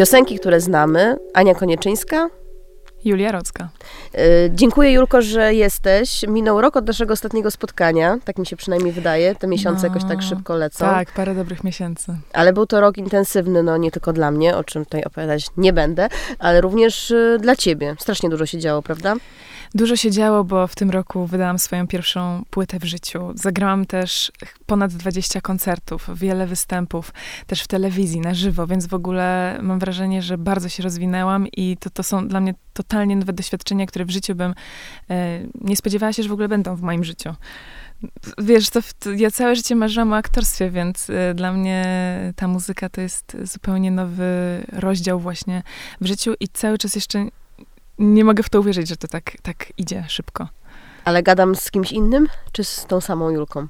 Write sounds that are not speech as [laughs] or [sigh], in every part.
Piosenki, które znamy. Ania Konieczyńska. Julia Rocka. Y, dziękuję Julko, że jesteś. Minął rok od naszego ostatniego spotkania, tak mi się przynajmniej wydaje. Te miesiące no, jakoś tak szybko lecą. Tak, parę dobrych miesięcy. Ale był to rok intensywny, no nie tylko dla mnie, o czym tutaj opowiadać nie będę, ale również y, dla ciebie. Strasznie dużo się działo, prawda? Dużo się działo, bo w tym roku wydałam swoją pierwszą płytę w życiu. Zagrałam też ponad 20 koncertów, wiele występów, też w telewizji, na żywo, więc w ogóle mam wrażenie, że bardzo się rozwinęłam i to, to są dla mnie totalnie nowe doświadczenia, które w życiu bym e, nie spodziewała się, że w ogóle będą w moim życiu. Wiesz, to, to, ja całe życie marzyłam o aktorstwie, więc y, dla mnie ta muzyka to jest zupełnie nowy rozdział właśnie w życiu i cały czas jeszcze nie mogę w to uwierzyć, że to tak, tak idzie szybko. Ale gadam z kimś innym, czy z tą samą Julką?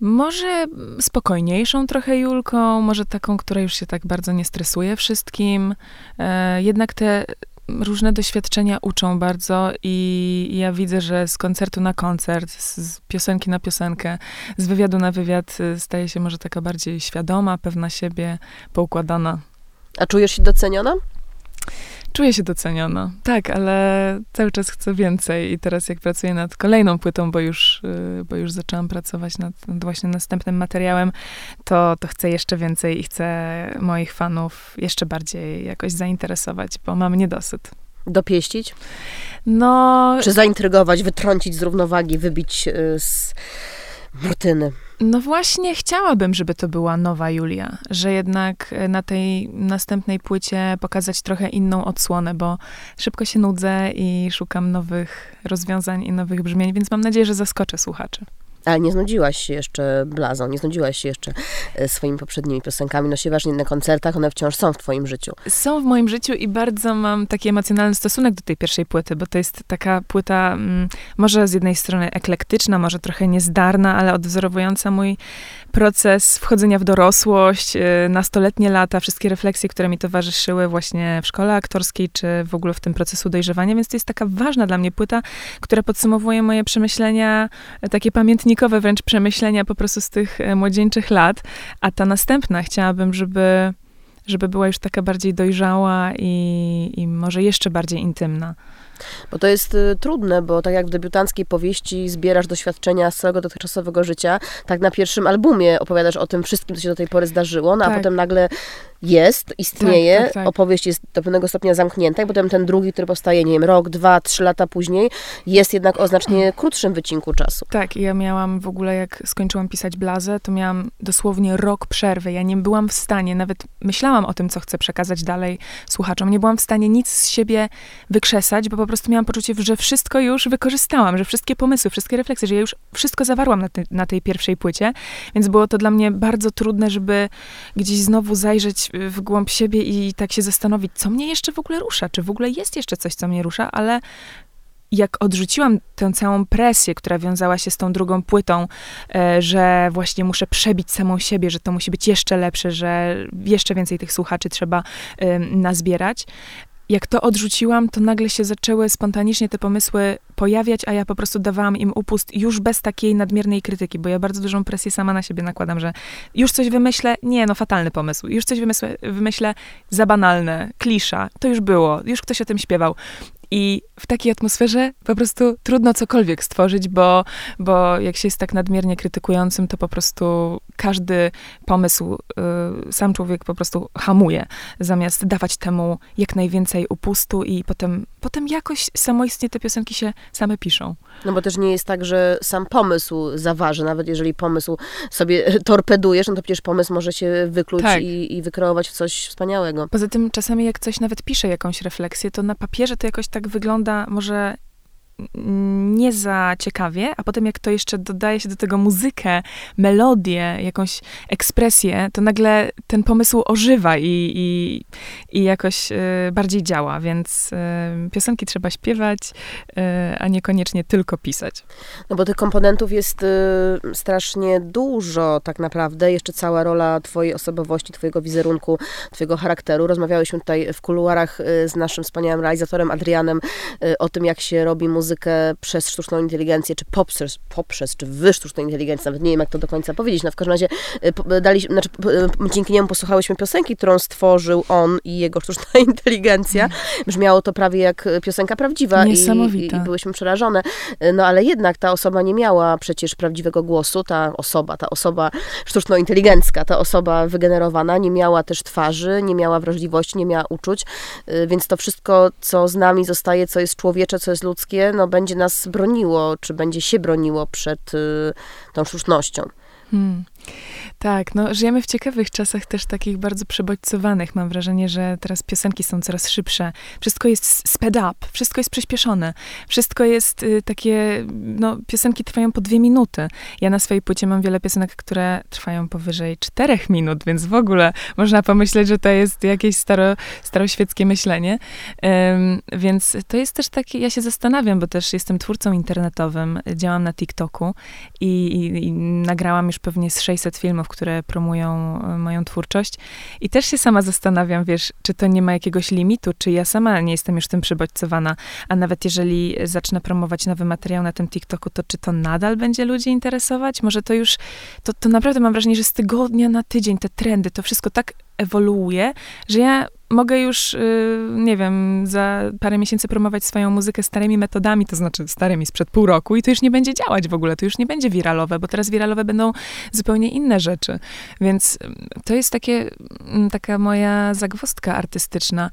Może spokojniejszą trochę Julką, może taką, która już się tak bardzo nie stresuje wszystkim. E, jednak te różne doświadczenia uczą bardzo i ja widzę, że z koncertu na koncert, z piosenki na piosenkę, z wywiadu na wywiad y, staje się może taka bardziej świadoma, pewna siebie, poukładana. A czujesz się doceniona? Czuję się doceniona, tak, ale cały czas chcę więcej i teraz jak pracuję nad kolejną płytą, bo już, y, bo już zaczęłam pracować nad, nad właśnie następnym materiałem, to, to chcę jeszcze więcej i chcę moich fanów jeszcze bardziej jakoś zainteresować, bo mam niedosyt. Dopieścić? No... Czy zaintrygować, wytrącić z równowagi, wybić y, z rutyny? No właśnie chciałabym, żeby to była nowa Julia, że jednak e, na tej następnej płycie pokazać trochę inną odsłonę, bo szybko się nudzę i szukam nowych rozwiązań i nowych brzmień, więc mam nadzieję, że zaskoczę słuchaczy. Ale nie znudziłaś się jeszcze blazą, nie znudziłaś się jeszcze e, swoimi poprzednimi piosenkami. Nosiłaś nie na koncertach, one wciąż są w twoim życiu. Są w moim życiu i bardzo mam taki emocjonalny stosunek do tej pierwszej płyty, bo to jest taka płyta mm, może z jednej strony eklektyczna, może trochę niezdarna, ale odwzorowująca mój proces wchodzenia w dorosłość, y, nastoletnie lata, wszystkie refleksje, które mi towarzyszyły właśnie w szkole aktorskiej, czy w ogóle w tym procesu dojrzewania, więc to jest taka ważna dla mnie płyta, która podsumowuje moje przemyślenia, e, takie pamiętnikowe wręcz przemyślenia po prostu z tych e, młodzieńczych lat, a ta następna chciałabym, żeby żeby była już taka bardziej dojrzała i, i może jeszcze bardziej intymna. Bo to jest y, trudne, bo tak jak w debiutanckiej powieści zbierasz doświadczenia z całego dotychczasowego życia, tak na pierwszym albumie opowiadasz o tym wszystkim, co się do tej pory zdarzyło, no tak. a potem nagle jest, istnieje, tak, tak, tak. opowieść jest do pewnego stopnia zamknięta i potem ten drugi, który powstaje, nie wiem, rok, dwa, trzy lata później, jest jednak o znacznie [clears throat] krótszym wycinku czasu. Tak, ja miałam w ogóle, jak skończyłam pisać Blazę, to miałam dosłownie rok przerwy. Ja nie byłam w stanie, nawet myślałam o tym, co chcę przekazać dalej słuchaczom, nie byłam w stanie nic z siebie wykrzesać, bo po prostu miałam poczucie, że wszystko już wykorzystałam, że wszystkie pomysły, wszystkie refleksje, że ja już wszystko zawarłam na, te, na tej pierwszej płycie, więc było to dla mnie bardzo trudne, żeby gdzieś znowu zajrzeć w głąb siebie i tak się zastanowić, co mnie jeszcze w ogóle rusza, czy w ogóle jest jeszcze coś, co mnie rusza, ale jak odrzuciłam tę całą presję, która wiązała się z tą drugą płytą, e, że właśnie muszę przebić samą siebie, że to musi być jeszcze lepsze, że jeszcze więcej tych słuchaczy trzeba nazbierać, jak to odrzuciłam, to nagle się zaczęły spontanicznie te pomysły pojawiać, a ja po prostu dawałam im upust już bez takiej nadmiernej krytyki, bo ja bardzo dużą presję sama na siebie nakładam, że już coś wymyślę, nie, no fatalny pomysł, już coś wymyślę, wymyślę za banalne, klisza, to już było, już ktoś o tym śpiewał. I w takiej atmosferze po prostu trudno cokolwiek stworzyć, bo, bo jak się jest tak nadmiernie krytykującym, to po prostu każdy pomysł y, sam człowiek po prostu hamuje, zamiast dawać temu jak najwięcej upustu i potem, potem jakoś samoistnie te piosenki się same piszą. No bo też nie jest tak, że sam pomysł zaważy, nawet jeżeli pomysł sobie torpedujesz, no to przecież pomysł może się wykluć tak. i, i wykreować w coś wspaniałego. Poza tym czasami jak coś nawet pisze jakąś refleksję, to na papierze to jakoś tak wygląda może nie za ciekawie, a potem jak to jeszcze dodaje się do tego muzykę, melodię, jakąś ekspresję, to nagle ten pomysł ożywa i, i, i jakoś y, bardziej działa, więc y, piosenki trzeba śpiewać, y, a niekoniecznie tylko pisać. No bo tych komponentów jest strasznie dużo tak naprawdę, jeszcze cała rola twojej osobowości, twojego wizerunku, twojego charakteru. Rozmawiałyśmy tutaj w kuluarach z naszym wspaniałym realizatorem Adrianem o tym, jak się robi muzykę muzykę przez sztuczną inteligencję, czy poprzez, poprzez czy wy sztuczną inteligencję, nawet nie wiem, jak to do końca powiedzieć, no w każdym razie y, dali, znaczy, dzięki niemu posłuchałyśmy piosenki, którą stworzył on i jego sztuczna [laughs] inteligencja. Brzmiało to prawie jak piosenka prawdziwa i, i, i byłyśmy przerażone. No ale jednak ta osoba nie miała przecież prawdziwego głosu, ta osoba, ta osoba sztuczno-inteligencka, ta osoba wygenerowana nie miała też twarzy, nie miała wrażliwości, nie miała uczuć, y, więc to wszystko, co z nami zostaje, co jest człowiecze, co jest ludzkie, no będzie nas broniło, czy będzie się broniło przed y, tą sztucznością. Hmm. Tak, no żyjemy w ciekawych czasach też takich bardzo przebodźcowanych. Mam wrażenie, że teraz piosenki są coraz szybsze. Wszystko jest sped up, wszystko jest przyspieszone. Wszystko jest y, takie, no piosenki trwają po dwie minuty. Ja na swojej płycie mam wiele piosenek, które trwają powyżej czterech minut, więc w ogóle można pomyśleć, że to jest jakieś staro, staroświeckie myślenie. Ym, więc to jest też takie, ja się zastanawiam, bo też jestem twórcą internetowym, działam na TikToku i, i, i nagrałam już pewnie z 600 filmów, które promują e, moją twórczość. I też się sama zastanawiam, wiesz, czy to nie ma jakiegoś limitu, czy ja sama nie jestem już tym przybodźcowana, a nawet jeżeli zacznę promować nowy materiał na tym TikToku, to czy to nadal będzie ludzi interesować? Może to już, to, to naprawdę mam wrażenie, że z tygodnia na tydzień te trendy, to wszystko tak ewoluuje, że ja mogę już, y, nie wiem, za parę miesięcy promować swoją muzykę starymi metodami, to znaczy starymi sprzed pół roku i to już nie będzie działać w ogóle, to już nie będzie wiralowe, bo teraz wiralowe będą zupełnie inne rzeczy. Więc to jest takie, taka moja zagwostka artystyczna.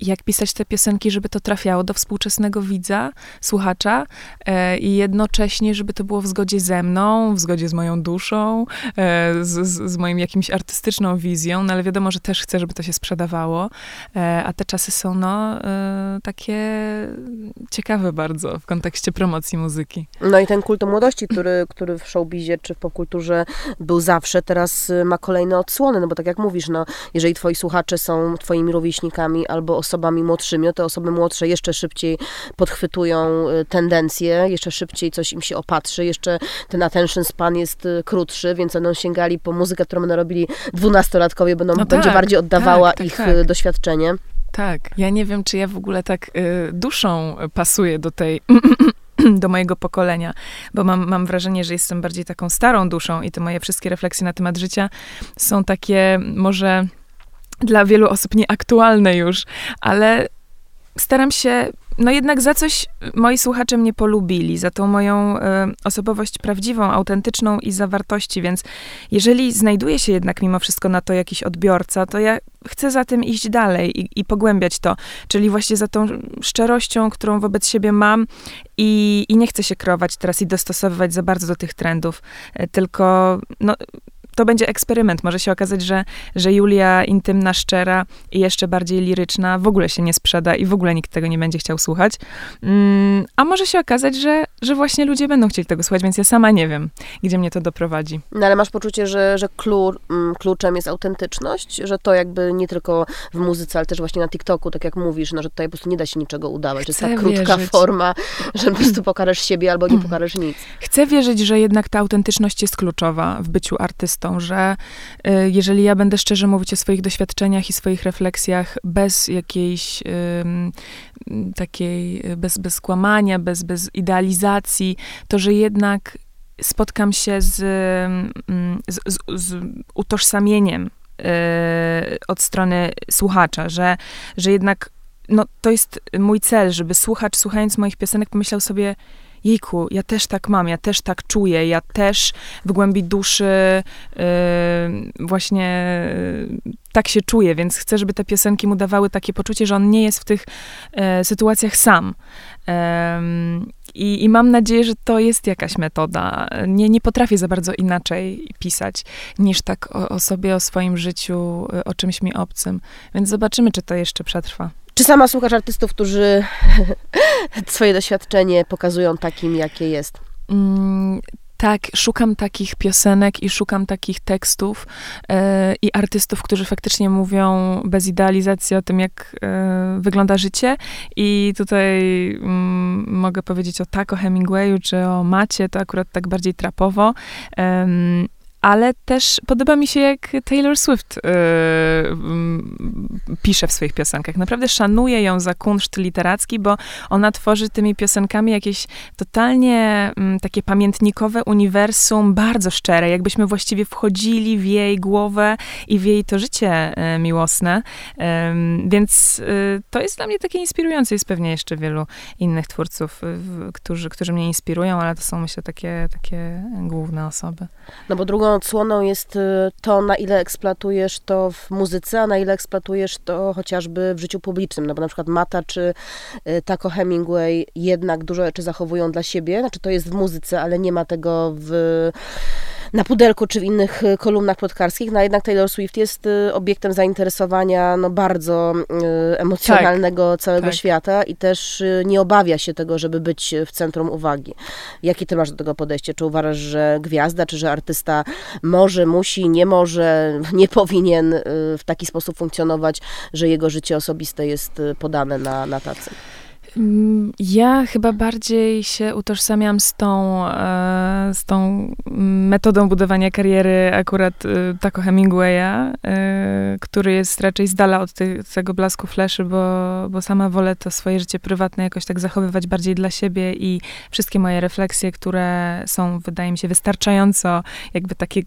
Jak pisać te piosenki, żeby to trafiało do współczesnego widza, słuchacza e, i jednocześnie, żeby to było w zgodzie ze mną, w zgodzie z moją duszą, e, z, z, z moim jakimś artystyczną wizją, no ale wiadomo, że też chcę, żeby to się sprzedawało e, a te czasy są no e, takie ciekawe bardzo w kontekście promocji muzyki. No i ten kult młodości, który, [clears throat] który w showbizie czy w popkulturze był zawsze, teraz y, ma kolejne odsłony, no bo tak jak mówisz, no jeżeli twoi słuchacze są twoimi rówieśnikami albo osobami młodszymi, no to osoby młodsze jeszcze szybciej podchwytują y, tendencje, jeszcze szybciej coś im się opatrzy, jeszcze ten attention span jest y, krótszy, więc będą sięgali po muzykę, którą będą robili dwunastolatkowie, będą, no będzie tak, bardziej oddawała tak, tak, ich tak. doświadczenie. Tak, ja nie wiem, czy ja w ogóle tak y, duszą pasuję do tej [clears throat] do mojego pokolenia, bo mam, mam wrażenie, że jestem bardziej taką starą duszą i te moje wszystkie refleksje na temat życia są takie może dla wielu osób nieaktualne już, ale staram się no jednak za coś moi słuchacze mnie polubili, za tą moją y, osobowość prawdziwą, autentyczną i zawartości, więc jeżeli znajduje się jednak mimo wszystko na to jakiś odbiorca, to ja chcę za tym iść dalej i, i pogłębiać to, czyli właśnie za tą szczerością, którą wobec siebie mam i, i nie chcę się kreować teraz i dostosowywać za bardzo do tych trendów, y, tylko no, to będzie eksperyment. Może się okazać, że, że Julia intymna, szczera i jeszcze bardziej liryczna w ogóle się nie sprzeda i w ogóle nikt tego nie będzie chciał słuchać. Mm, a może się okazać, że, że właśnie ludzie będą chcieli tego słuchać, więc ja sama nie wiem, gdzie mnie to doprowadzi. No ale masz poczucie, że, że mm, kluczem jest autentyczność? Że to jakby nie tylko w muzyce, ale też właśnie na TikToku, tak jak mówisz, no, że tutaj po prostu nie da się niczego udawać. Chcę to jest ta krótka wierzyć. forma, że po prostu pokażesz siebie albo nie [clears throat] pokażesz nic. Chcę wierzyć, że jednak ta autentyczność jest kluczowa w byciu artystą że y, jeżeli ja będę szczerze mówić o swoich doświadczeniach i swoich refleksjach bez jakiejś takiej, bez, bez kłamania, bez, bez idealizacji, to że jednak spotkam się z, z, z, z utożsamieniem y, od strony słuchacza, że, że jednak no, to jest mój cel, żeby słuchacz, słuchając moich piosenek, pomyślał sobie, jejku, ja też tak mam, ja też tak czuję, ja też w głębi duszy yy, właśnie yy, tak się czuję, więc chcę, żeby te piosenki mu dawały takie poczucie, że on nie jest w tych yy, sytuacjach sam. I, I, mam nadzieję, że to jest jakaś metoda. Nie, nie potrafię za bardzo inaczej pisać, niż tak o, o sobie, o swoim życiu, o czymś mi obcym. Więc zobaczymy, czy to jeszcze przetrwa. Czy sama słuchasz artystów, którzy [laughs] swoje doświadczenie pokazują takim, jakie jest? Mm, tak, szukam takich piosenek i szukam takich tekstów e, i artystów, którzy faktycznie mówią bez idealizacji o tym, jak e, wygląda życie. I tutaj mm, mogę powiedzieć o tak, o Hemingwayu czy o Macie, to akurat tak bardziej trapowo ale też podoba mi się, jak Taylor Swift yy, pisze w swoich piosenkach. Naprawdę szanuję ją za kunszt literacki, bo ona tworzy tymi piosenkami jakieś totalnie yy, takie pamiętnikowe uniwersum, bardzo szczere, jakbyśmy właściwie wchodzili w jej głowę i w jej to życie yy, miłosne. Więc y, to jest dla mnie takie inspirujące. Jest pewnie jeszcze wielu innych twórców, którzy, którzy mnie inspirują, ale to są myślę takie, takie główne osoby. No bo drugą odsłoną jest y, to, na ile eksploatujesz to w muzyce, a na ile eksploatujesz to chociażby w życiu publicznym. No bo na przykład Mata czy y, Taco Hemingway jednak dużo rzeczy zachowują dla siebie. Znaczy to jest w muzyce, ale nie ma tego w na pudelku czy w innych y, kolumnach plotkarskich, no jednak Taylor Swift jest y, obiektem zainteresowania no, bardzo y, emocjonalnego tak, całego tak. świata i też nie obawia się tego, żeby być w centrum uwagi. Jakie ty masz do tego podejście? Czy uważasz, że gwiazda, czy że artysta może, musi, nie może, [laughs] nie powinien w taki sposób funkcjonować, że jego życie osobiste jest podane na, na tacy? Mm, ja chyba bardziej się utożsamiam z tą, e, z tą metodą budowania kariery akurat e, Taco Hemingwaya, e, który jest raczej z dala od tego blasku fleszy, bo, bo sama wolę to swoje życie prywatne jakoś tak zachowywać bardziej dla siebie i wszystkie moje refleksje, które są, wydaje mi się, wystarczająco jakby takie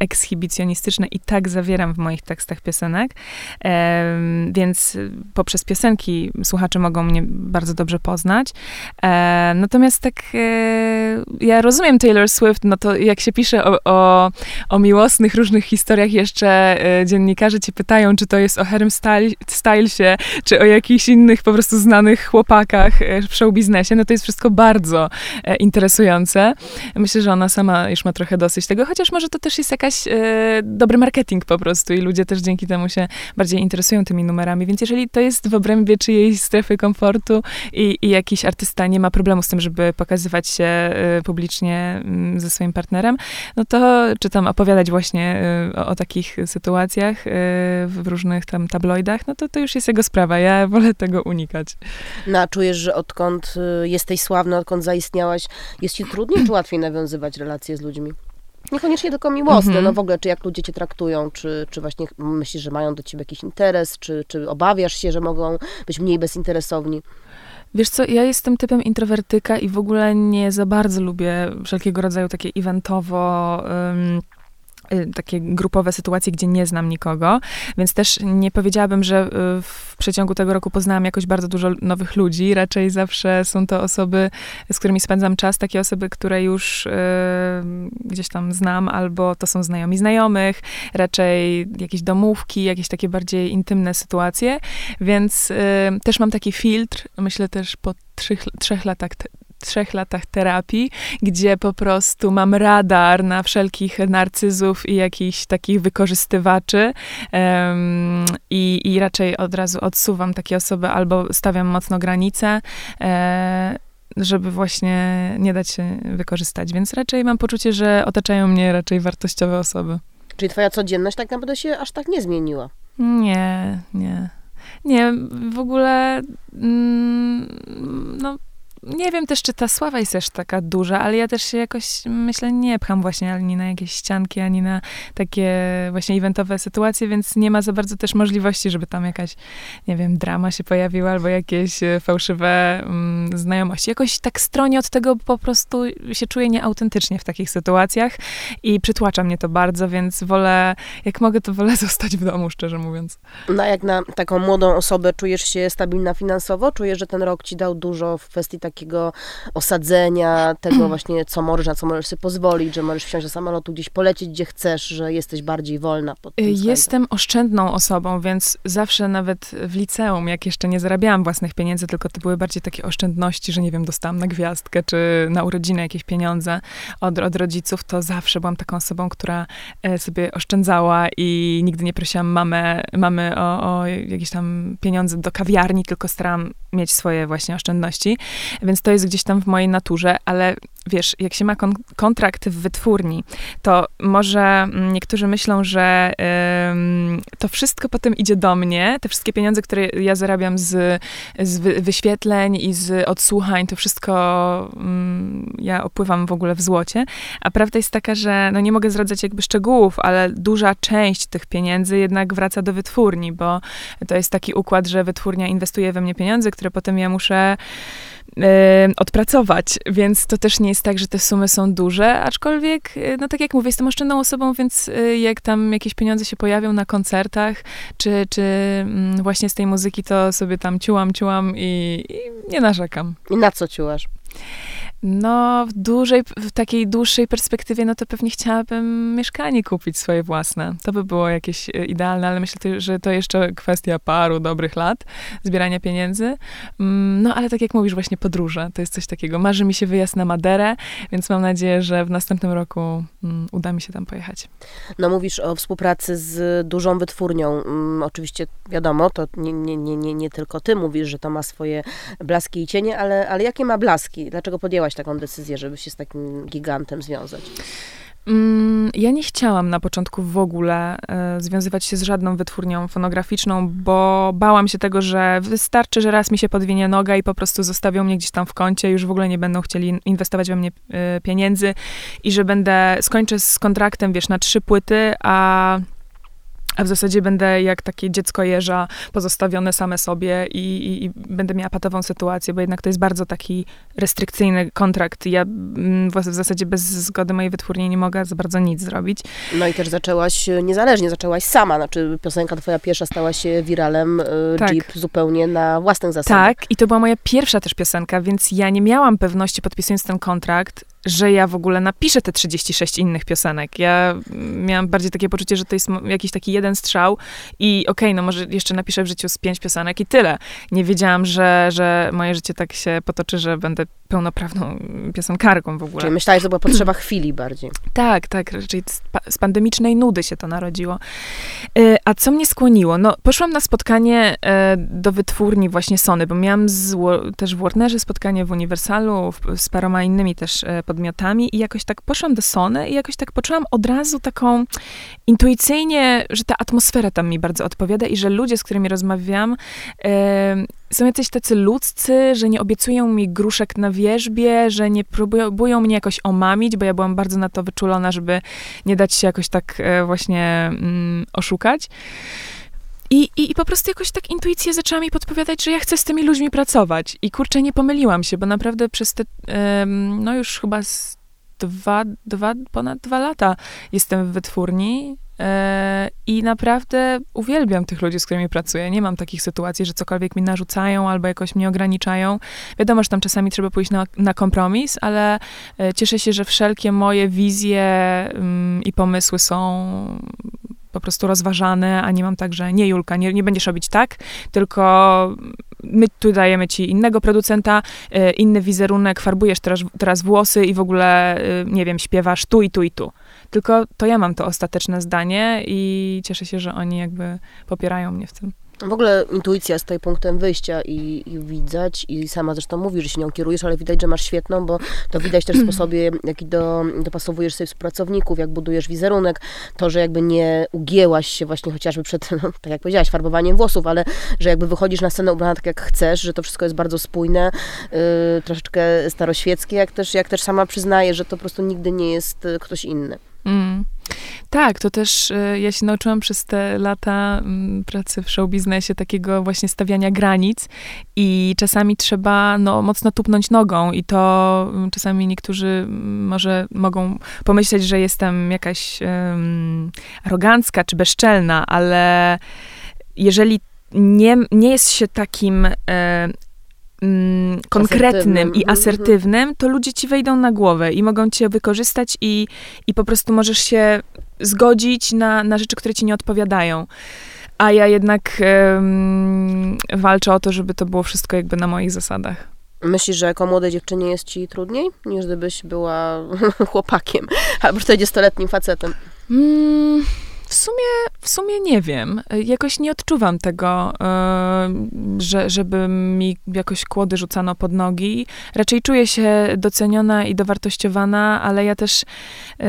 ekshibicjonistyczne i tak zawieram w moich tekstach piosenek. Więc poprzez piosenki słuchacze mogą mnie bardzo dobrze poznać. E, natomiast tak, e, ja rozumiem Taylor Swift, no to jak się pisze o, o, o miłosnych różnych historiach, jeszcze e, dziennikarze cię pytają, czy to jest o Harrym Stylesie, czy o jakichś innych po prostu znanych chłopakach e, w show biznesie, no to jest wszystko bardzo e, interesujące. Myślę, że ona sama już ma trochę dosyć tego, chociaż może to też jest jakaś e, dobry marketing po prostu i ludzie też dzięki temu się bardziej interesują tymi numerami, więc jeżeli to jest w obrębie czyjejś strefy komfortu, komfortu i, i jakiś artysta nie ma problemu z tym, żeby pokazywać się y, publicznie mm, ze swoim partnerem, no to czy tam opowiadać właśnie y, o, o takich sytuacjach y, w różnych tam tabloidach, no to to już jest jego sprawa. Ja wolę tego unikać. No a czujesz, że odkąd jesteś sławna, odkąd zaistniałaś, jest ci trudniej czy łatwiej nawiązywać relacje z ludźmi? Niekoniecznie tylko miłosne, -hmm. no w ogóle, czy jak ludzie cię traktują, czy, czy właśnie myślisz, że mają do ciebie jakiś interes, czy, czy obawiasz się, że mogą być mniej bezinteresowni? Wiesz co, ja jestem typem introwertyka i w ogóle nie za bardzo lubię wszelkiego rodzaju takie eventowo... Um, takie grupowe sytuacje, gdzie nie znam nikogo, więc też nie powiedziałabym, że y, w przeciągu tego roku poznałam jakoś bardzo dużo nowych ludzi. Raczej zawsze są to osoby, z którymi spędzam czas, takie osoby, które już y, gdzieś tam znam, albo to są znajomi znajomych, raczej jakieś domówki, jakieś takie bardziej intymne sytuacje, więc też mam taki filtr, myślę też po trzech, trzech latach trzech latach terapii, gdzie po prostu mam radar na wszelkich narcyzów i jakichś takich wykorzystywaczy um, i, i raczej od razu odsuwam takie osoby albo stawiam mocno granice, e, żeby właśnie nie dać się wykorzystać. Więc raczej mam poczucie, że otaczają mnie raczej wartościowe osoby. Czyli twoja codzienność tak naprawdę się aż tak nie zmieniła? Nie, nie. Nie, w ogóle mm, no nie wiem też, czy ta sława jest też taka duża, ale ja też się jakoś, myślę, nie pcham właśnie ani na jakieś ścianki, ani na takie właśnie eventowe sytuacje, więc nie ma za bardzo też możliwości, żeby tam jakaś, nie wiem, drama się pojawiła, albo jakieś e, fałszywe mm, znajomości. Jakoś tak stronie od tego po prostu się czuję nieautentycznie w takich sytuacjach i przytłacza mnie to bardzo, więc wolę, jak mogę, to wolę [laughs] zostać w domu, szczerze mówiąc. No jak na taką młodą osobę czujesz się stabilna finansowo? Czujesz, że ten rok ci dał dużo w kwestii takiej takiego osadzenia, tego [clears throat] właśnie, co możesz, na co możesz sobie pozwolić, że możesz wsiąść do samolotu, gdzieś polecieć, gdzie chcesz, że jesteś bardziej wolna. Jestem oszczędną osobą, więc zawsze nawet w liceum, jak jeszcze nie zarabiałam własnych pieniędzy, tylko to były bardziej takie oszczędności, że nie wiem, dostałam na gwiazdkę, czy na urodziny jakieś pieniądze od, od rodziców, to zawsze byłam taką osobą, która e, sobie oszczędzała i nigdy nie prosiłam mamę, mamy o, o jakieś tam pieniądze do kawiarni, tylko starałam mieć swoje właśnie oszczędności. Więc to jest gdzieś tam w mojej naturze, ale wiesz, jak się ma kon kontrakt w wytwórni, to może mm, niektórzy myślą, że ym, to wszystko potem idzie do mnie, te wszystkie pieniądze, które ja zarabiam z, z wyświetleń i z odsłuchań, to wszystko ym, ja opływam w ogóle w złocie, a prawda jest taka, że no nie mogę zdradzać jakby szczegółów, ale duża część tych pieniędzy jednak wraca do wytwórni, bo to jest taki układ, że wytwórnia inwestuje we mnie pieniądze, które potem ja muszę odpracować, więc to też nie jest tak, że te sumy są duże, aczkolwiek, e, no tak jak mówię, jestem oszczędną osobą, więc e, jak tam jakieś pieniądze się pojawią na koncertach, czy, czy mm, właśnie z tej muzyki, to sobie tam ciułam, ciułam i, i nie narzekam. I na co ciułasz? No, w dużej, w takiej dłuższej perspektywie, no to pewnie chciałabym mieszkanie kupić swoje własne. To by było jakieś e, idealne, ale myślę, że to jeszcze kwestia paru dobrych lat zbierania pieniędzy. Mm, no, ale tak jak mówisz, właśnie podróże, to jest coś takiego. Marzy mi się wyjazd na Maderę, więc mam nadzieję, że w następnym roku um, uda mi się tam pojechać. No, mówisz o współpracy z dużą wytwórnią. Um, oczywiście wiadomo, to nie, nie, nie, nie tylko ty mówisz, że to ma swoje blaski i cienie, ale, ale jakie ma blaski? Dlaczego podjęłaś taką decyzję, żeby się z takim gigantem związać? Mm, ja nie chciałam na początku w ogóle e, związywać się z żadną wytwórnią fonograficzną, bo bałam się tego, że wystarczy, że raz mi się podwinie noga i po prostu zostawią mnie gdzieś tam w kącie, już w ogóle nie będą chcieli inwestować we mnie e, pieniędzy i że będę, skończę z kontraktem, wiesz, na trzy płyty, a a w zasadzie będę jak takie dziecko jeża, pozostawione same sobie i, i, i, będę miała patową sytuację, bo jednak to jest bardzo taki restrykcyjny kontrakt. Ja mm, w, zasadzie bez zgody mojej wytwórni nie mogę za bardzo nic zrobić. No i też zaczęłaś niezależnie, zaczęłaś sama, znaczy piosenka twoja pierwsza stała się wiralem, y, tak. Jeep zupełnie na własnych zasadach. Tak, i to była moja pierwsza też piosenka, więc ja nie miałam pewności podpisując ten kontrakt, że ja w ogóle napiszę te 36 innych piosenek. Ja miałam bardziej takie poczucie, że to jest jakiś taki jeden strzał i okej, okay, no może jeszcze napiszę w życiu z pięć piosenek i tyle. Nie wiedziałam, że, że moje życie tak się potoczy, że będę pełnoprawną piosenkarką w ogóle. Czyli myślałeś, że to była potrzeba [clears throat] chwili bardziej. Tak, tak, raczej z pandemicznej nudy się to narodziło. E, a co mnie skłoniło? No, poszłam na spotkanie e, do wytwórni właśnie Sony, bo miałam z, też w Warnerze spotkanie w Uniwersalu, z paroma innymi też e, podmiotami i jakoś tak poszłam do Sony i jakoś tak poczułam od razu taką intuicyjnie, że ta atmosfera tam mi bardzo odpowiada i że ludzie, z którymi rozmawiam, są jacyś tacy ludzcy, że nie obiecują mi gruszek na wierzbie, że nie próbują mnie jakoś omamić, bo ja byłam bardzo na to wyczulona, żeby nie dać się jakoś tak e, właśnie mm, oszukać. I, i, I po prostu jakoś tak intuicja zaczęła mi podpowiadać, że ja chcę z tymi ludźmi pracować. I kurczę, nie pomyliłam się, bo naprawdę przez te, no już chyba dwa, dwa, ponad dwa lata jestem w wytwórni i naprawdę uwielbiam tych ludzi, z którymi pracuję. Nie mam takich sytuacji, że cokolwiek mi narzucają albo jakoś mnie ograniczają. Wiadomo, że tam czasami trzeba pójść na, na kompromis, ale e, cieszę się, że wszelkie moje wizje mm, i pomysły są po prostu rozważane, a nie mam tak, że nie Julka, nie, nie będziesz robić tak, tylko my tu dajemy ci innego producenta, y, inny wizerunek, farbujesz teraz, teraz włosy i w ogóle, nie wiem, śpiewasz tu i tu i tu. Tylko to ja mam to ostateczne zdanie i cieszę się, że oni jakby popierają mnie w tym. W ogóle intuicja z tej punktem wyjścia i, i widać, i sama zresztą mówisz, że się nią kierujesz, ale widać, że masz świetną, bo to widać też w [clears throat] sposobie, jaki do, dopasowujesz sobie współpracowników, jak budujesz wizerunek, to, że jakby nie ugięłaś się właśnie chociażby przed, [laughs] no, tak jak powiedziałaś, farbowaniem włosów, ale że jakby wychodzisz na scenę ubrana tak jak chcesz, że to wszystko jest bardzo spójne, yy, troszeczkę staroświeckie, jak też, jak też sama przyznajesz, że to po prostu nigdy nie jest y, ktoś inny. Mm. Tak, to też y, ja się nauczyłam przez te lata mm, pracy w show biznesie takiego właśnie stawiania granic i czasami trzeba no, mocno tupnąć nogą i to mm, czasami niektórzy mm, może mogą pomyśleć, że jestem jakaś arogancka czy bezczelna, ale jeżeli nie, nie jest się takim mm, konkretnym i mhm, asertywnym, to ludzie ci wejdą na głowę i mogą cię wykorzystać i, i po prostu możesz się zgodzić na, na rzeczy, które ci nie odpowiadają. A ja jednak um, walczę o to, żeby to było wszystko jakby na moich zasadach. Myślisz, że jako młodej dziewczynie jest ci trudniej, niż gdybyś była [laughs] chłopakiem albo 40-letnim facetem? Mm, W sumie, w sumie nie wiem. Jakoś nie odczuwam tego, yy, że, żeby mi jakoś kłody rzucano pod nogi. Raczej czuję się doceniona i dowartościowana, ale ja też yy,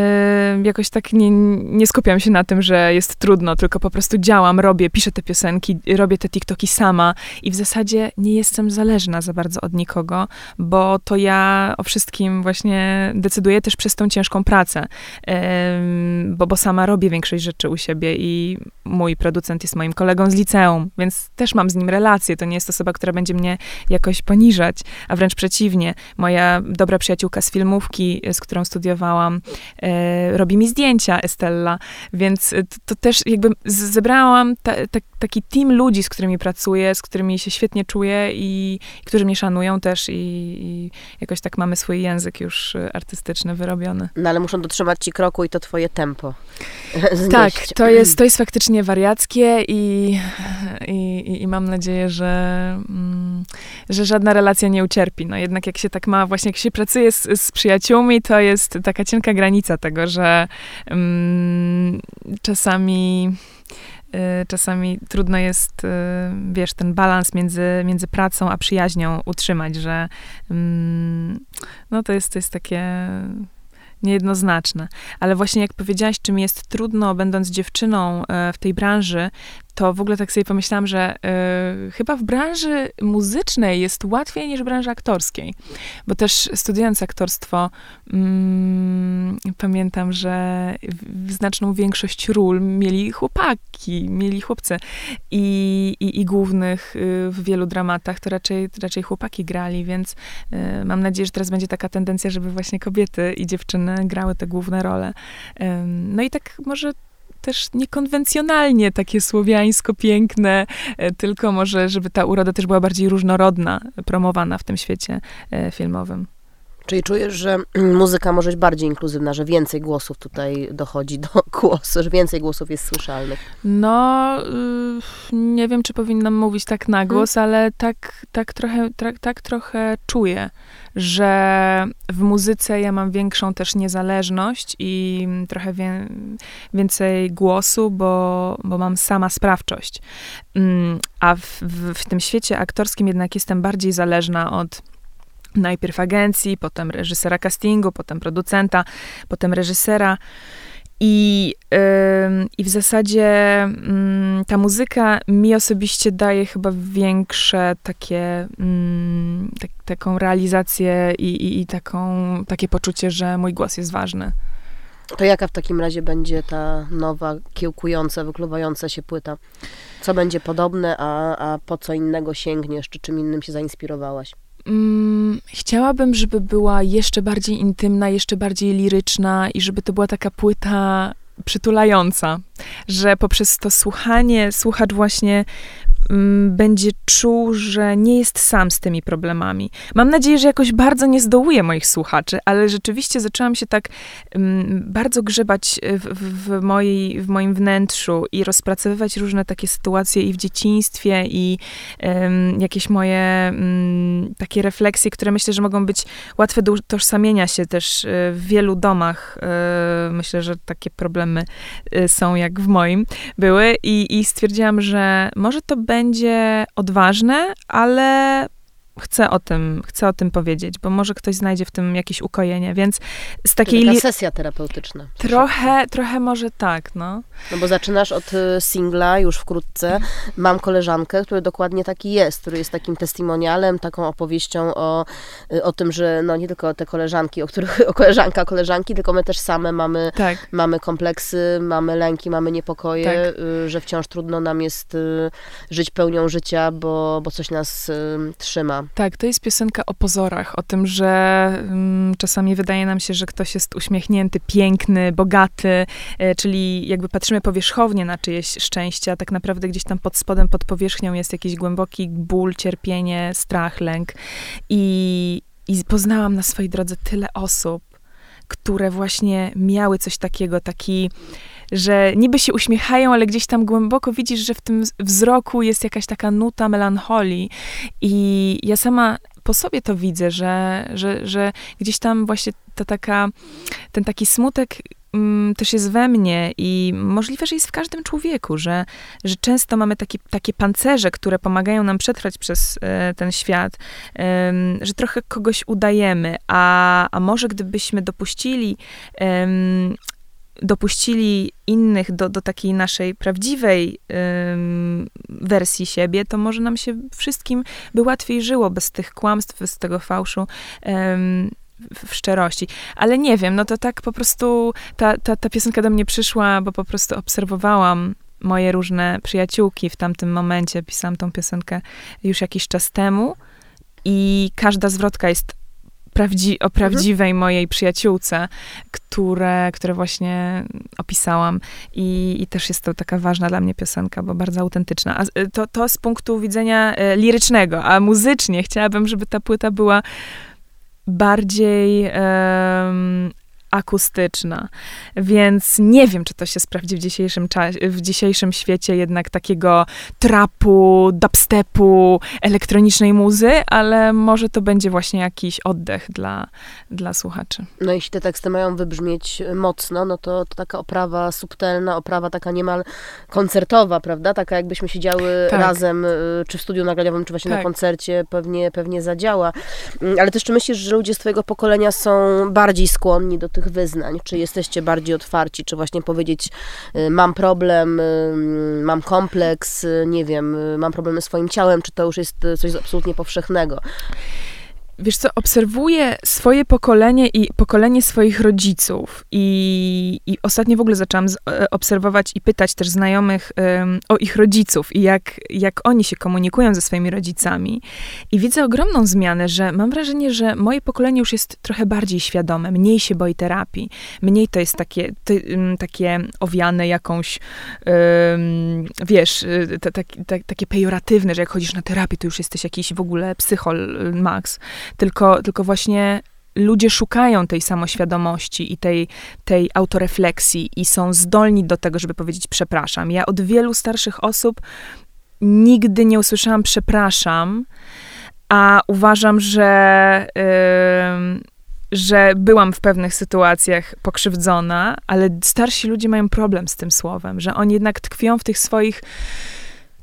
jakoś tak nie, nie skupiam się na tym, że jest trudno, tylko po prostu działam, robię, piszę te piosenki, robię te TikToki sama i w zasadzie nie jestem zależna za bardzo od nikogo, bo to ja o wszystkim właśnie decyduję też przez tą ciężką pracę, yy, bo, bo sama robię większość rzeczy u siebie i mój producent jest moim kolegą z liceum, więc też mam z nim relacje. To nie jest osoba, która będzie mnie jakoś poniżać, a wręcz przeciwnie. Moja dobra przyjaciółka z filmówki, z którą studiowałam, e, robi mi zdjęcia, Estella, więc to, to też jakby zebrałam ta, ta, taki team ludzi, z którymi pracuję, z którymi się świetnie czuję i, i którzy mnie szanują też i, i, jakoś tak mamy swój język już artystyczny wyrobiony. No ale muszą dotrzymać ci kroku i to twoje tempo. [laughs] tak, to jest, to jest faktycznie wariackie i, i, i mam nadzieję, że, mm, że żadna relacja nie ucierpi. No jednak jak się tak ma, właśnie jak się pracuje z, z przyjaciółmi, to jest taka cienka granica tego, że um, czasami y, czasami trudno jest, y, wiesz, ten balans między, między pracą a przyjaźnią utrzymać, że mm, no to jest, to jest takie niejednoznaczne. Ale właśnie jak powiedziałaś, czym jest trudno, będąc dziewczyną e, w tej branży, to w ogóle tak sobie pomyślałam, że y, chyba w branży muzycznej jest łatwiej niż w branży aktorskiej. Bo też studiując aktorstwo, mm, pamiętam, że w, znaczną większość ról mieli chłopaki, mieli chłopcy. I, i, i głównych y, w wielu dramatach to raczej, raczej chłopaki grali, więc y, mam nadzieję, że teraz będzie taka tendencja, żeby właśnie kobiety i dziewczyny grały te główne role. no i tak może też niekonwencjonalnie takie słowiańsko piękne, e, tylko może, żeby ta uroda też była bardziej różnorodna, promowana w tym świecie e, filmowym. Czyli czujesz, że muzyka może być bardziej inkluzywna, że więcej głosów tutaj dochodzi do [laughs] głosu, że więcej głosów jest słyszalnych? No, y, nie wiem, czy powinnam mówić tak na głos, hmm. ale tak, tak, trochę, tak, tak trochę czuję, że w muzyce ja mam większą też niezależność i trochę wie, więcej głosu, bo, bo mam sama sprawczość. Mm, a w, w, w tym świecie aktorskim jednak jestem bardziej zależna od najpierw agencji, potem reżysera castingu, potem producenta, potem reżysera. I, yy, I w zasadzie yy, ta muzyka mi osobiście daje chyba większe takie, yy, tak, taką realizację i, i, i, taką, takie poczucie, że mój głos jest ważny. To jaka w takim razie będzie ta nowa, kiełkująca, wykluwająca się płyta? Co będzie podobne, a, a po co innego sięgniesz, czy czym innym się zainspirowałaś? Mm, chciałabym, żeby była jeszcze bardziej intymna, jeszcze bardziej liryczna i żeby to była taka płyta przytulająca, że poprzez to słuchanie słuchacz właśnie będzie czuł, że nie jest sam z tymi problemami. Mam nadzieję, że jakoś bardzo nie zdołuje moich słuchaczy, ale rzeczywiście zaczęłam się tak um, bardzo grzebać w, w, mojej, w moim wnętrzu i rozpracowywać różne takie sytuacje i w dzieciństwie, i um, jakieś moje um, takie refleksje, które myślę, że mogą być łatwe do utożsamienia się też e, w wielu domach. E, myślę, że takie problemy e, są jak w moim były i, i stwierdziłam, że może to będzie będzie odważne, ale chcę o tym, chcę o tym powiedzieć, bo może ktoś znajdzie w tym jakieś ukojenie, więc z takiej... Taka sesja terapeutyczna. Trochę, trochę może tak, no. No bo zaczynasz od y, singla już wkrótce. Mam koleżankę, który dokładnie taki jest, który jest takim testimonialem, taką opowieścią o, y, o tym, że no nie tylko te koleżanki, o których, [laughs] o koleżanka, koleżanki, tylko my też same mamy, tak. mamy kompleksy, mamy lęki, mamy niepokoje, tak. Y, że wciąż trudno nam jest żyć pełnią życia, bo, bo coś nas trzyma. Tak, to jest piosenka o pozorach, o tym, że um, czasami wydaje nam się, że ktoś jest uśmiechnięty, piękny, bogaty, e, czyli jakby patrzymy powierzchownie na czyjeś szczęście, a tak naprawdę gdzieś tam pod spodem, pod powierzchnią jest jakiś głęboki ból, cierpienie, strach, lęk. I, i poznałam na swojej drodze tyle osób, które właśnie miały coś takiego, taki że niby się uśmiechają, ale gdzieś tam głęboko widzisz, że w tym wzroku jest jakaś taka nuta melancholii. I ja sama po sobie to widzę, że, że, że gdzieś tam właśnie ta taka, ten taki smutek mm, też jest we mnie i możliwe, że jest w każdym człowieku, że, że często mamy takie, takie pancerze, które pomagają nam przetrwać przez e, ten świat, e, że trochę kogoś udajemy, a, a może gdybyśmy dopuścili dopuścili innych do, do takiej naszej prawdziwej ym, wersji siebie, to może nam się wszystkim by łatwiej żyło bez tych kłamstw, bez tego fałszu. Ym, w szczerości. Ale nie wiem, no to tak po prostu ta, ta, ta piosenka do mnie przyszła, bo po prostu obserwowałam moje różne przyjaciółki w tamtym momencie. Pisałam tą piosenkę już jakiś czas temu i każda zwrotka jest prawdzi o prawdziwej mhm. mojej przyjaciółce, które, które właśnie opisałam. I, I też jest to taka ważna dla mnie piosenka, bo bardzo autentyczna. A to, to z punktu widzenia e, lirycznego, a muzycznie chciałabym, żeby ta płyta była bardziej akustyczna. Więc nie wiem, czy to się sprawdzi w dzisiejszym, czasie, w dzisiejszym świecie jednak takiego trapu, dubstepu, elektronicznej muzy, ale może to będzie właśnie jakiś oddech dla, dla słuchaczy. No jeśli te teksty mają wybrzmieć mocno, no to, to taka oprawa subtelna, oprawa taka niemal koncertowa, prawda? Taka jakbyśmy siedziały tak. razem, y, czy w studiu nagraniowym, czy właśnie tak. na koncercie, pewnie, pewnie zadziała. Mm, ale też czy myślisz, że ludzie z twojego pokolenia są bardziej skłonni do tych wyznań? Czy jesteście bardziej otwarci? Czy właśnie powiedzieć, y, mam problem, y, mam kompleks, y, nie wiem, mam problemy z swoim ciałem? Czy to już jest coś absolutnie powszechnego? Wiesz co, obserwuję swoje pokolenie i pokolenie swoich rodziców i, i ostatnio w ogóle zaczęłam z, e, obserwować i pytać też znajomych um, o ich rodziców i jak, jak oni się komunikują ze swoimi rodzicami. I widzę ogromną zmianę, że mam wrażenie, że moje pokolenie już jest trochę bardziej świadome, mniej się boi terapii, mniej to jest takie, ty, um, takie owiane jakąś, um, wiesz, y, takie pejoratywne, że jak chodzisz na terapię, to już jesteś jakiś w ogóle psychol max tylko, tylko właśnie ludzie szukają tej samoświadomości i tej, tej autorefleksji i są zdolni do tego, żeby powiedzieć przepraszam. Ja od wielu starszych osób nigdy nie usłyszałam przepraszam, a uważam, że, yy, że byłam w pewnych sytuacjach pokrzywdzona, ale starsi ludzie mają problem z tym słowem, że oni jednak tkwią w tych swoich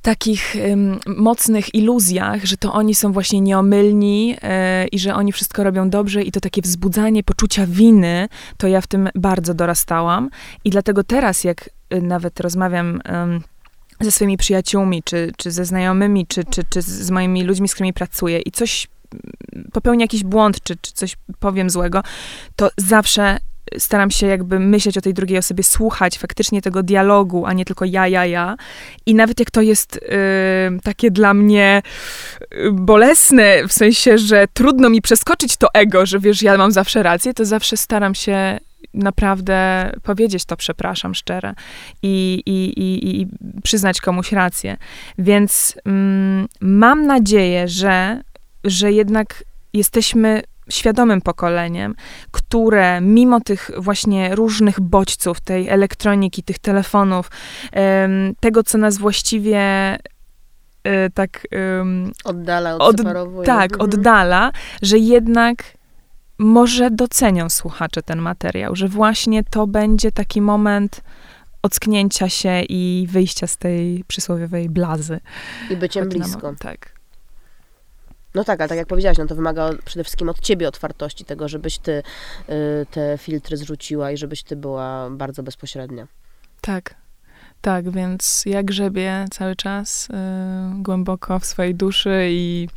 takich um, mocnych iluzjach, że to oni są właśnie nieomylni e, i że oni wszystko robią dobrze i to takie wzbudzanie poczucia winy, to ja w tym bardzo dorastałam. I dlatego teraz, jak y, nawet rozmawiam um, ze swoimi przyjaciółmi, czy, czy ze znajomymi, czy, czy, czy z moimi ludźmi, z którymi pracuję i coś mm, popełnię jakiś błąd, czy, czy coś powiem złego, to zawsze staram się jakby myśleć o tej drugiej osobie, słuchać faktycznie tego dialogu, a nie tylko ja, ja, ja. I nawet jak to jest y, takie dla mnie y, bolesne, w sensie, że trudno mi przeskoczyć to ego, że wiesz, ja mam zawsze rację, to zawsze staram się naprawdę powiedzieć to przepraszam szczere i, i, i, i przyznać komuś rację. Więc mm, mam nadzieję, że, że jednak jesteśmy świadomym pokoleniem, które mimo tych właśnie różnych bodźców, tej elektroniki, tych telefonów, tego, co nas właściwie e, tak oddala, od, tak, mhm. oddala, że jednak może docenią słuchacze ten materiał, że właśnie to będzie taki moment ocknięcia się i wyjścia z tej przysłowiowej blazy. I byciem blisko. tak. No tak, ale tak jak powiedziałaś, no to wymaga przede wszystkim od ciebie otwartości, tego, żebyś ty y, te filtry zrzuciła i żebyś ty była bardzo bezpośrednia. Tak, tak, więc ja grzebię cały czas y, głęboko w swojej duszy i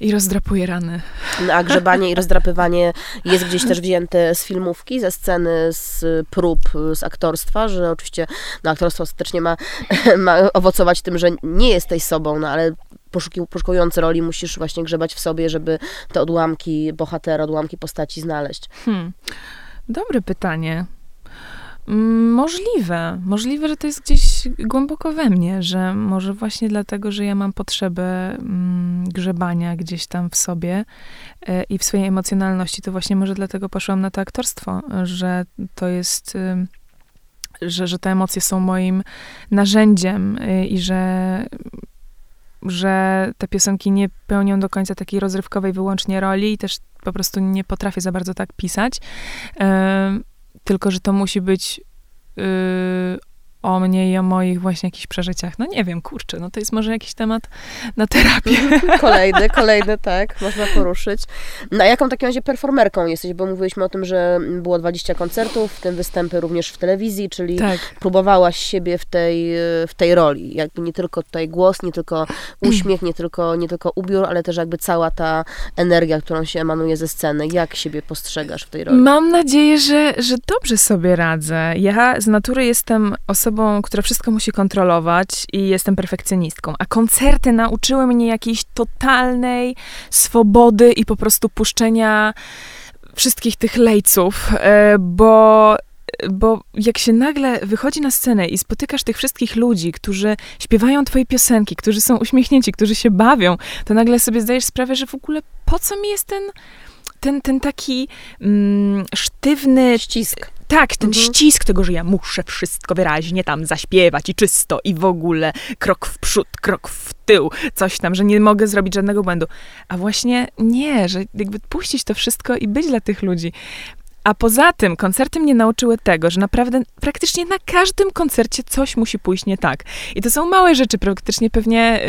i rozdrapuje rany. No, a grzebanie i rozdrapywanie jest gdzieś też wzięte z filmówki, ze sceny, z prób, z aktorstwa, że oczywiście no, aktorstwo ostatecznie ma, [laughs] ma owocować tym, że nie jesteś sobą, no ale poszukujący roli musisz właśnie grzebać w sobie, żeby te odłamki bohatera, odłamki postaci znaleźć. Hmm. Dobre pytanie. Mm, możliwe. Możliwe, że to jest gdzieś głęboko we mnie, że może właśnie dlatego, że ja mam potrzebę mm, grzebania gdzieś tam w sobie e, i w swojej emocjonalności, to właśnie może dlatego poszłam na to aktorstwo, że to jest y, że, że te emocje są moim narzędziem y, i że że te piosenki nie pełnią do końca takiej rozrywkowej wyłącznie roli i też po prostu nie potrafię za bardzo tak pisać. tylko że to musi być yy, o mnie i o moich właśnie jakichś przeżyciach. No nie wiem, kurczę, no to jest może jakiś temat na terapię. [laughs] kolejny, kolejny, tak, można poruszyć. Na jaką takim razie performerką jesteś? Bo mówiliśmy o tym, że było 20 koncertów, w tym występy również w telewizji, czyli tak. próbowałaś siebie w tej, w tej roli. Jakby nie tylko tutaj głos, nie tylko [clears throat] uśmiech, nie tylko, nie tylko ubiór, ale też jakby cała ta energia, którą się emanuje ze sceny. Jak siebie postrzegasz w tej roli? Mam nadzieję, że, że dobrze sobie radzę. Ja z natury jestem osobą, osobą, która wszystko musi kontrolować i jestem perfekcjonistką. A koncerty nauczyły mnie jakiejś totalnej swobody i po prostu puszczenia wszystkich tych lejców, e, bo bo jak się nagle wychodzi na scenę i spotykasz tych wszystkich ludzi, którzy śpiewają twoje piosenki, którzy są uśmiechnięci, którzy się bawią, to nagle sobie zdajesz sprawę, że w ogóle po co mi jest ten, ten, ten taki mm, sztywny... Ścisk. Tak, ten mhm. ścisk tego, że ja muszę wszystko wyraźnie tam zaśpiewać i czysto i w ogóle krok w przód, krok w tył, coś tam, że nie mogę zrobić żadnego błędu. A właśnie nie, że jakby puścić to wszystko i być dla tych ludzi. A poza tym koncerty mnie nauczyły tego, że naprawdę praktycznie na każdym koncercie coś musi pójść nie tak. I to są małe rzeczy, praktycznie pewnie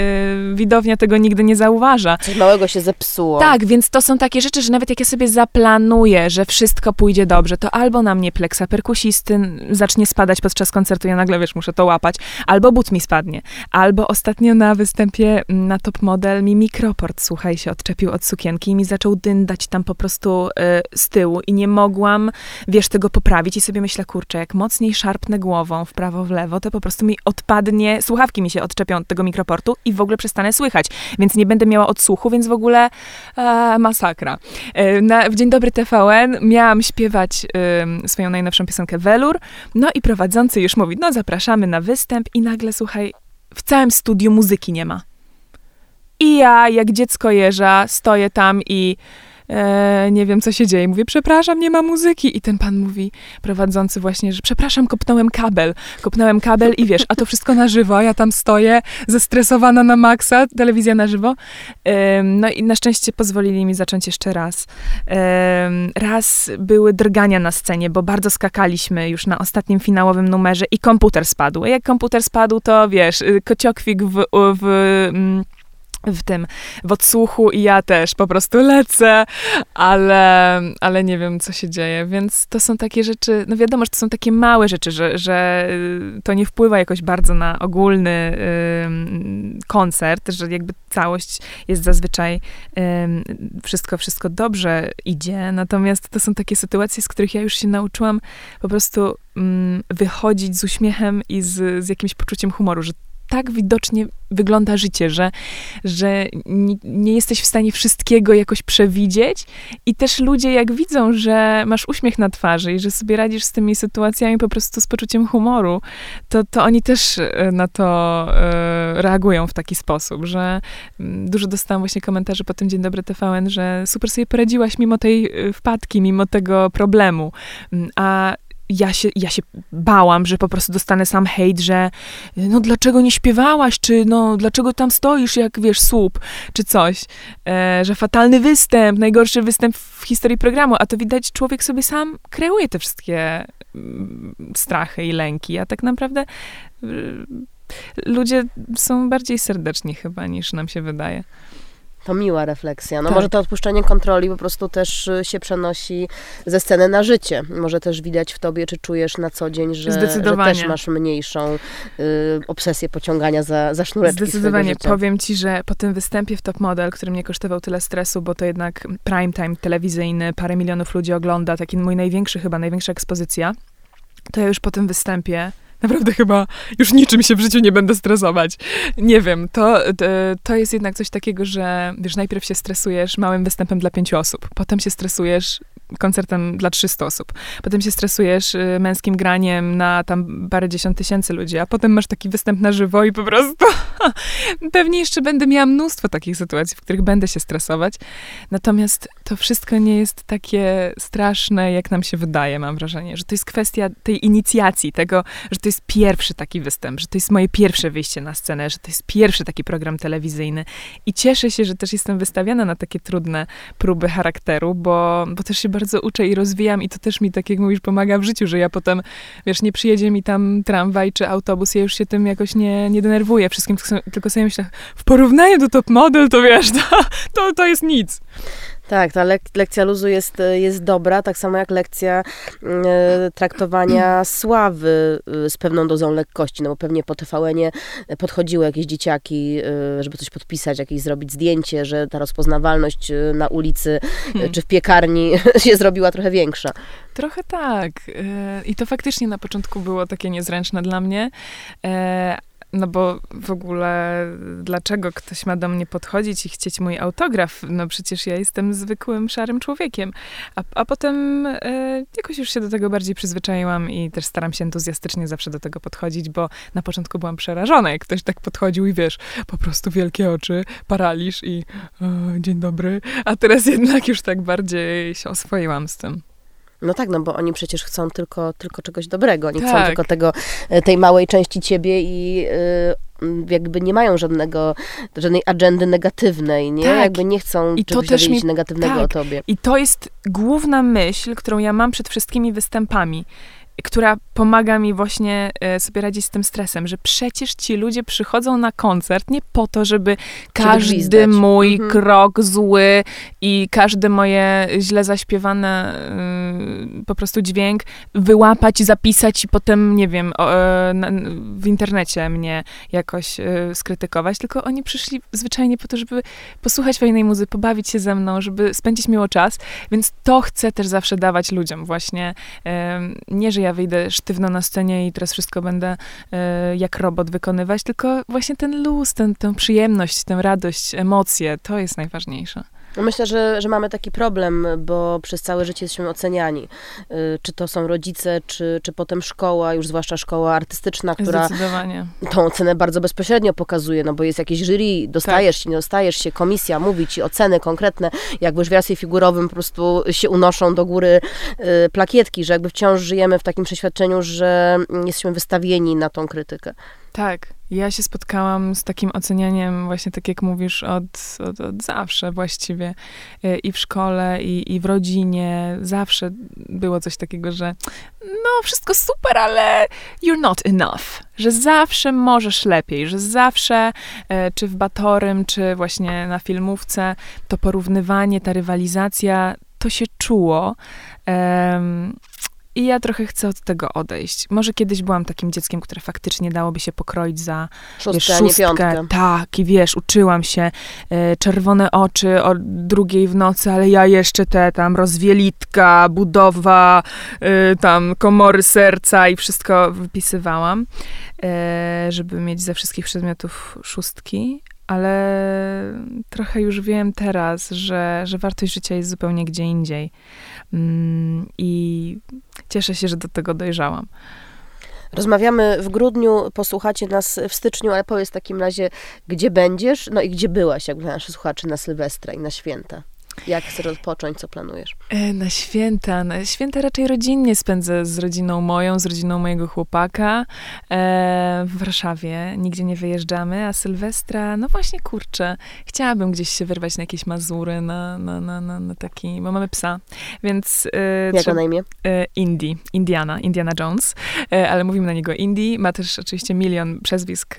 yy, widownia tego nigdy nie zauważa. Coś małego się zepsuło. Tak, więc to są takie rzeczy, że nawet jak ja sobie zaplanuję, że wszystko pójdzie dobrze, to albo na mnie pleksa perkusisty zacznie spadać podczas koncertu, ja nagle, wiesz, muszę to łapać, albo but mi spadnie, albo ostatnio na występie mm, na Top Model mi mikroport, słuchaj, się odczepił od sukienki i mi zaczął dyndać tam po prostu yy, z tyłu i nie mogła mogłam, wiesz, tego poprawić i sobie myślę, kurczę, jak mocniej szarpnę głową w prawo, w lewo, to po prostu mi odpadnie, słuchawki mi się odczepią od tego mikroportu i w ogóle przestanę słychać, więc nie będę miała odsłuchu, więc w ogóle e, masakra. E, na, w Dzień Dobry TVN miałam śpiewać e, swoją najnowszą piosenkę Welur, no i prowadzący już mówi, no zapraszamy na występ i nagle, słuchaj, w całym studiu muzyki nie ma. I ja, jak dziecko jeża, stoję tam i e, nie wiem, co się dzieje. Mówię, przepraszam, nie ma muzyki. I ten pan mówi, prowadzący właśnie, że przepraszam, kopnąłem kabel. Kopnąłem kabel i wiesz, a to wszystko na żywo, a ja tam stoję, zestresowana na maksa, telewizja na żywo. E, no i na szczęście pozwolili mi zacząć jeszcze raz. E, raz były drgania na scenie, bo bardzo skakaliśmy już na ostatnim finałowym numerze i komputer spadł. Jak komputer spadł, to wiesz, kociokwik w, w, w mm, w tym, w odsłuchu i ja też po prostu lecę, ale, ale nie wiem, co się dzieje, więc to są takie rzeczy, no wiadomo, że to są takie małe rzeczy, że, że y, to nie wpływa jakoś bardzo na ogólny koncert, że jakby całość jest zazwyczaj y, wszystko, wszystko dobrze idzie, natomiast to są takie sytuacje, z których ja już się nauczyłam po prostu wychodzić z uśmiechem i z, z jakimś poczuciem humoru, że tak widocznie wygląda życie, że, że nie, nie, jesteś w stanie wszystkiego jakoś przewidzieć. I też ludzie jak widzą, że masz uśmiech na twarzy i że sobie radzisz z tymi sytuacjami po prostu z poczuciem humoru, to, to oni też e, na to e, reagują w taki sposób, że mm, dużo dostałam właśnie komentarzy po tym Dzień Dobry TVN, że super sobie poradziłaś mimo tej e, wpadki, mimo tego problemu, mm, a ja się, ja się bałam, że po prostu dostanę sam hejt, że no dlaczego nie śpiewałaś, czy no dlaczego tam stoisz jak, wiesz, słup, czy coś, e, że fatalny występ, najgorszy występ w historii programu, a to widać, człowiek sobie sam kreuje te wszystkie mm, strachy i lęki, a tak naprawdę y, ludzie są bardziej serdeczni chyba niż nam się wydaje. To miła refleksja. No tak. może to odpuszczenie kontroli po prostu też y, się przenosi ze sceny na życie. Może też widać w tobie, czy czujesz na co dzień, że, że też masz mniejszą y, obsesję pociągania za, za sznureczki Zdecydowanie. Powiem ci, że po tym występie w Top Model, który mnie kosztował tyle stresu, bo to jednak prime time telewizyjny, parę milionów ludzi ogląda, taki mój największy chyba, największa ekspozycja, to ja już po tym występie Naprawdę chyba już niczym się w życiu nie będę stresować. Nie wiem, to, to jest jednak coś takiego, że wiesz, najpierw się stresujesz małym występem dla pięciu osób, potem się stresujesz koncertem dla 300 osób. Potem się stresujesz y, męskim graniem na tam parę dziesiąt tysięcy ludzi, a potem masz taki występ na żywo i po prostu [laughs] pewnie jeszcze będę miała mnóstwo takich sytuacji, w których będę się stresować. Natomiast to wszystko nie jest takie straszne, jak nam się wydaje, mam wrażenie, że to jest kwestia tej inicjacji, tego, że to jest pierwszy taki występ, że to jest moje pierwsze wyjście na scenę, że to jest pierwszy taki program telewizyjny i cieszę się, że też jestem wystawiana na takie trudne próby charakteru, bo, bo też się bardzo uczę i rozwijam i to też mi, tak jak mówisz, pomaga w życiu, że ja potem, wiesz, nie przyjedzie mi tam tramwaj czy autobus, ja już się tym jakoś nie, nie denerwuję wszystkim, tylko sobie myślę, w porównaniu do top model, to wiesz, to, [laughs] to, to jest nic. Tak, ta lek lekcja luzu jest, jest dobra, tak samo jak lekcja e, traktowania [clears throat] sławy e, z pewną dozą lekkości, no bo pewnie po tvn podchodziły jakieś dzieciaki, e, żeby coś podpisać, jakieś zrobić zdjęcie, że ta rozpoznawalność e, na ulicy e, hmm. czy w piekarni [laughs] się zrobiła trochę większa. Trochę tak. E, I to faktycznie na początku było takie niezręczne dla mnie, no bo w ogóle dlaczego ktoś ma do mnie podchodzić i chcieć mój autograf? No przecież ja jestem zwykłym, szarym człowiekiem. A, a potem e, jakoś już się do tego bardziej przyzwyczaiłam i też staram się entuzjastycznie zawsze do tego podchodzić, bo na początku byłam przerażona, jak ktoś tak podchodził i wiesz, po prostu wielkie oczy, paraliż i e, dzień dobry. A teraz jednak już tak bardziej się oswoiłam z tym. No tak, no bo oni przecież chcą tylko, tylko czegoś dobrego. Oni tak. chcą tylko tego, e, tej małej części ciebie i yy, jakby nie mają żadnego, żadnej agendy negatywnej, nie? Tak. Jakby nie chcą I czegoś to też mi, negatywnego tak. o tobie. I to jest główna myśl, którą ja mam przed wszystkimi występami która pomaga mi właśnie e, sobie radzić z tym stresem, że przecież ci ludzie przychodzą na koncert nie po to, żeby każdy mój mhm. krok zły i każde moje źle zaśpiewane y, po prostu dźwięk wyłapać, zapisać i potem, nie wiem, o, e, na, w internecie mnie jakoś y, skrytykować, tylko oni przyszli zwyczajnie po to, żeby posłuchać fajnej muzyki, pobawić się ze mną, żeby spędzić miło czas, więc to chcę też zawsze dawać ludziom właśnie. Y, nie, że ja ja wyjdę sztywno na scenie i teraz wszystko będę y, jak robot wykonywać, tylko właśnie ten luz, ten, tę przyjemność, tę radość, emocje, to jest najważniejsze. Myślę, że, że mamy taki problem, bo przez całe życie jesteśmy oceniani. Y, czy to są rodzice, czy, czy potem szkoła, już zwłaszcza szkoła artystyczna, która tą ocenę bardzo bezpośrednio pokazuje, no bo jest jakieś jury, dostajesz tak. się, nie dostajesz się, komisja mówi ci oceny konkretne, jakby w wywiadzie figurowym po prostu się unoszą do góry y, plakietki, że jakby wciąż żyjemy w takim przeświadczeniu, że jesteśmy wystawieni na tą krytykę. Tak. Ja się spotkałam z takim ocenianiem, właśnie tak jak mówisz, od, od, od zawsze właściwie. E, I w szkole, i, i w rodzinie. Zawsze było coś takiego, że no, wszystko super, ale you're not enough. Że zawsze możesz lepiej, że zawsze, e, czy w Batorym, czy właśnie na filmówce, to porównywanie, ta rywalizacja, to się czuło. I ja trochę chcę od tego odejść. Może kiedyś byłam takim dzieckiem, które faktycznie dałoby się pokroić za szóstkę, wiesz, szóstkę. Tak, i wiesz, uczyłam się. E, czerwone oczy o drugiej w nocy, ale ja jeszcze te tam rozwielitka, budowa, e, tam komory serca i wszystko wypisywałam, e, żeby mieć ze wszystkich przedmiotów szóstki ale trochę już wiem teraz, że, że wartość życia jest zupełnie gdzie indziej. Mm, I cieszę się, że do tego dojrzałam. Rozmawiamy w grudniu, posłuchacie nas w styczniu, ale powiedz w takim razie, gdzie będziesz, no i gdzie byłaś, jakby nasi słuchacze na Sylwestra i na święta. Jak chcesz odpocząć? Co planujesz? E, na święta. Na święta raczej rodzinnie spędzę z rodziną moją, z rodziną mojego chłopaka e, w Warszawie. Nigdzie nie wyjeżdżamy, a Sylwestra, no właśnie, kurczę, chciałabym gdzieś się wyrwać na jakieś Mazury, na, na, na, na, taki, bo mamy psa, więc... E, Jak na imię? Indy, Indiana, Indiana Jones, ale mówimy na niego Indy. Ma też oczywiście milion przezwisk.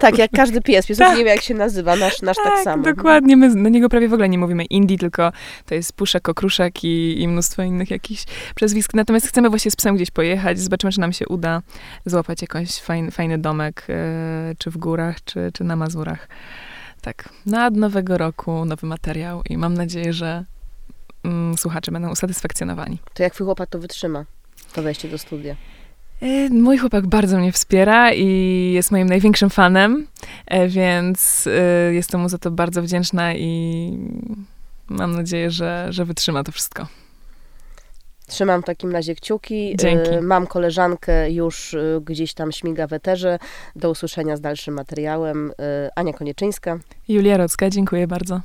Tak, jak każdy pies. [laughs] Pies tak. nie wie, jak się nazywa, nasz, nasz tak, tak samo. dokładnie. My na niego prawie w ogóle nie mówimy Indy Indii, tylko to jest Puszek, Okruszek i, i mnóstwo innych jakichś przezwisk. Natomiast chcemy właśnie z psem gdzieś pojechać, zobaczymy, czy nam się uda złapać jakiś fajny, fajny domek, e, czy w górach, czy, czy na Mazurach. Tak, na nowego roku nowy materiał i mam nadzieję, że mm, słuchacze będą usatysfakcjonowani. To jak twój chłopak to wytrzyma, to wejście do studia? E, mój chłopak bardzo mnie wspiera i jest moim największym fanem, e, więc jestem mu za to bardzo wdzięczna i mam nadzieję, że, że wytrzyma to wszystko. Trzymam w takim razie kciuki. Dzięki. Y, mam koleżankę już y, gdzieś tam śmiga w eterze. Do usłyszenia z dalszym materiałem. Y, Ania Konieczyńska. Julia Rocka, dziękuję bardzo.